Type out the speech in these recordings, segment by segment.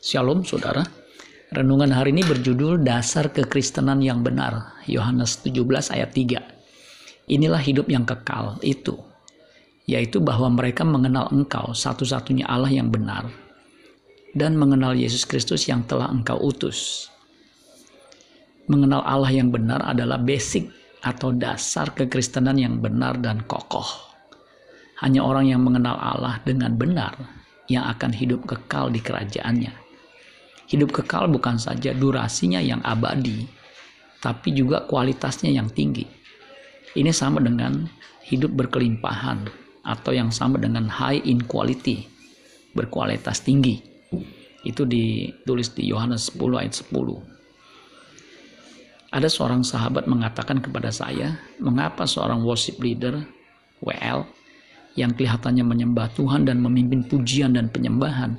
Shalom saudara. Renungan hari ini berjudul Dasar Kekristenan yang Benar. Yohanes 17 ayat 3. Inilah hidup yang kekal itu. Yaitu bahwa mereka mengenal engkau satu-satunya Allah yang benar. Dan mengenal Yesus Kristus yang telah engkau utus. Mengenal Allah yang benar adalah basic atau dasar kekristenan yang benar dan kokoh. Hanya orang yang mengenal Allah dengan benar yang akan hidup kekal di kerajaannya. Hidup kekal bukan saja durasinya yang abadi, tapi juga kualitasnya yang tinggi. Ini sama dengan hidup berkelimpahan atau yang sama dengan high in quality, berkualitas tinggi. Itu ditulis di Yohanes 10 ayat 10. Ada seorang sahabat mengatakan kepada saya, mengapa seorang worship leader, WL, yang kelihatannya menyembah Tuhan dan memimpin pujian dan penyembahan,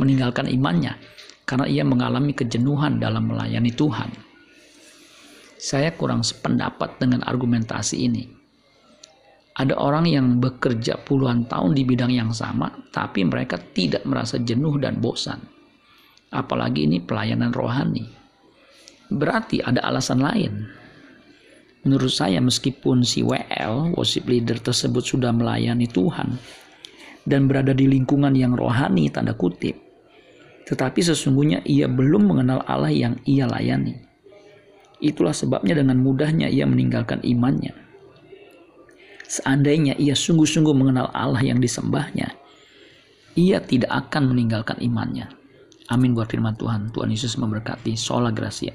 meninggalkan imannya karena ia mengalami kejenuhan dalam melayani Tuhan. Saya kurang sependapat dengan argumentasi ini. Ada orang yang bekerja puluhan tahun di bidang yang sama, tapi mereka tidak merasa jenuh dan bosan. Apalagi ini pelayanan rohani. Berarti ada alasan lain. Menurut saya meskipun si WL, worship leader tersebut sudah melayani Tuhan, dan berada di lingkungan yang rohani tanda kutip, tetapi sesungguhnya ia belum mengenal Allah yang ia layani. Itulah sebabnya dengan mudahnya ia meninggalkan imannya. Seandainya ia sungguh-sungguh mengenal Allah yang disembahnya, ia tidak akan meninggalkan imannya. Amin buat firman Tuhan. Tuhan Yesus memberkati. Sola Gracia.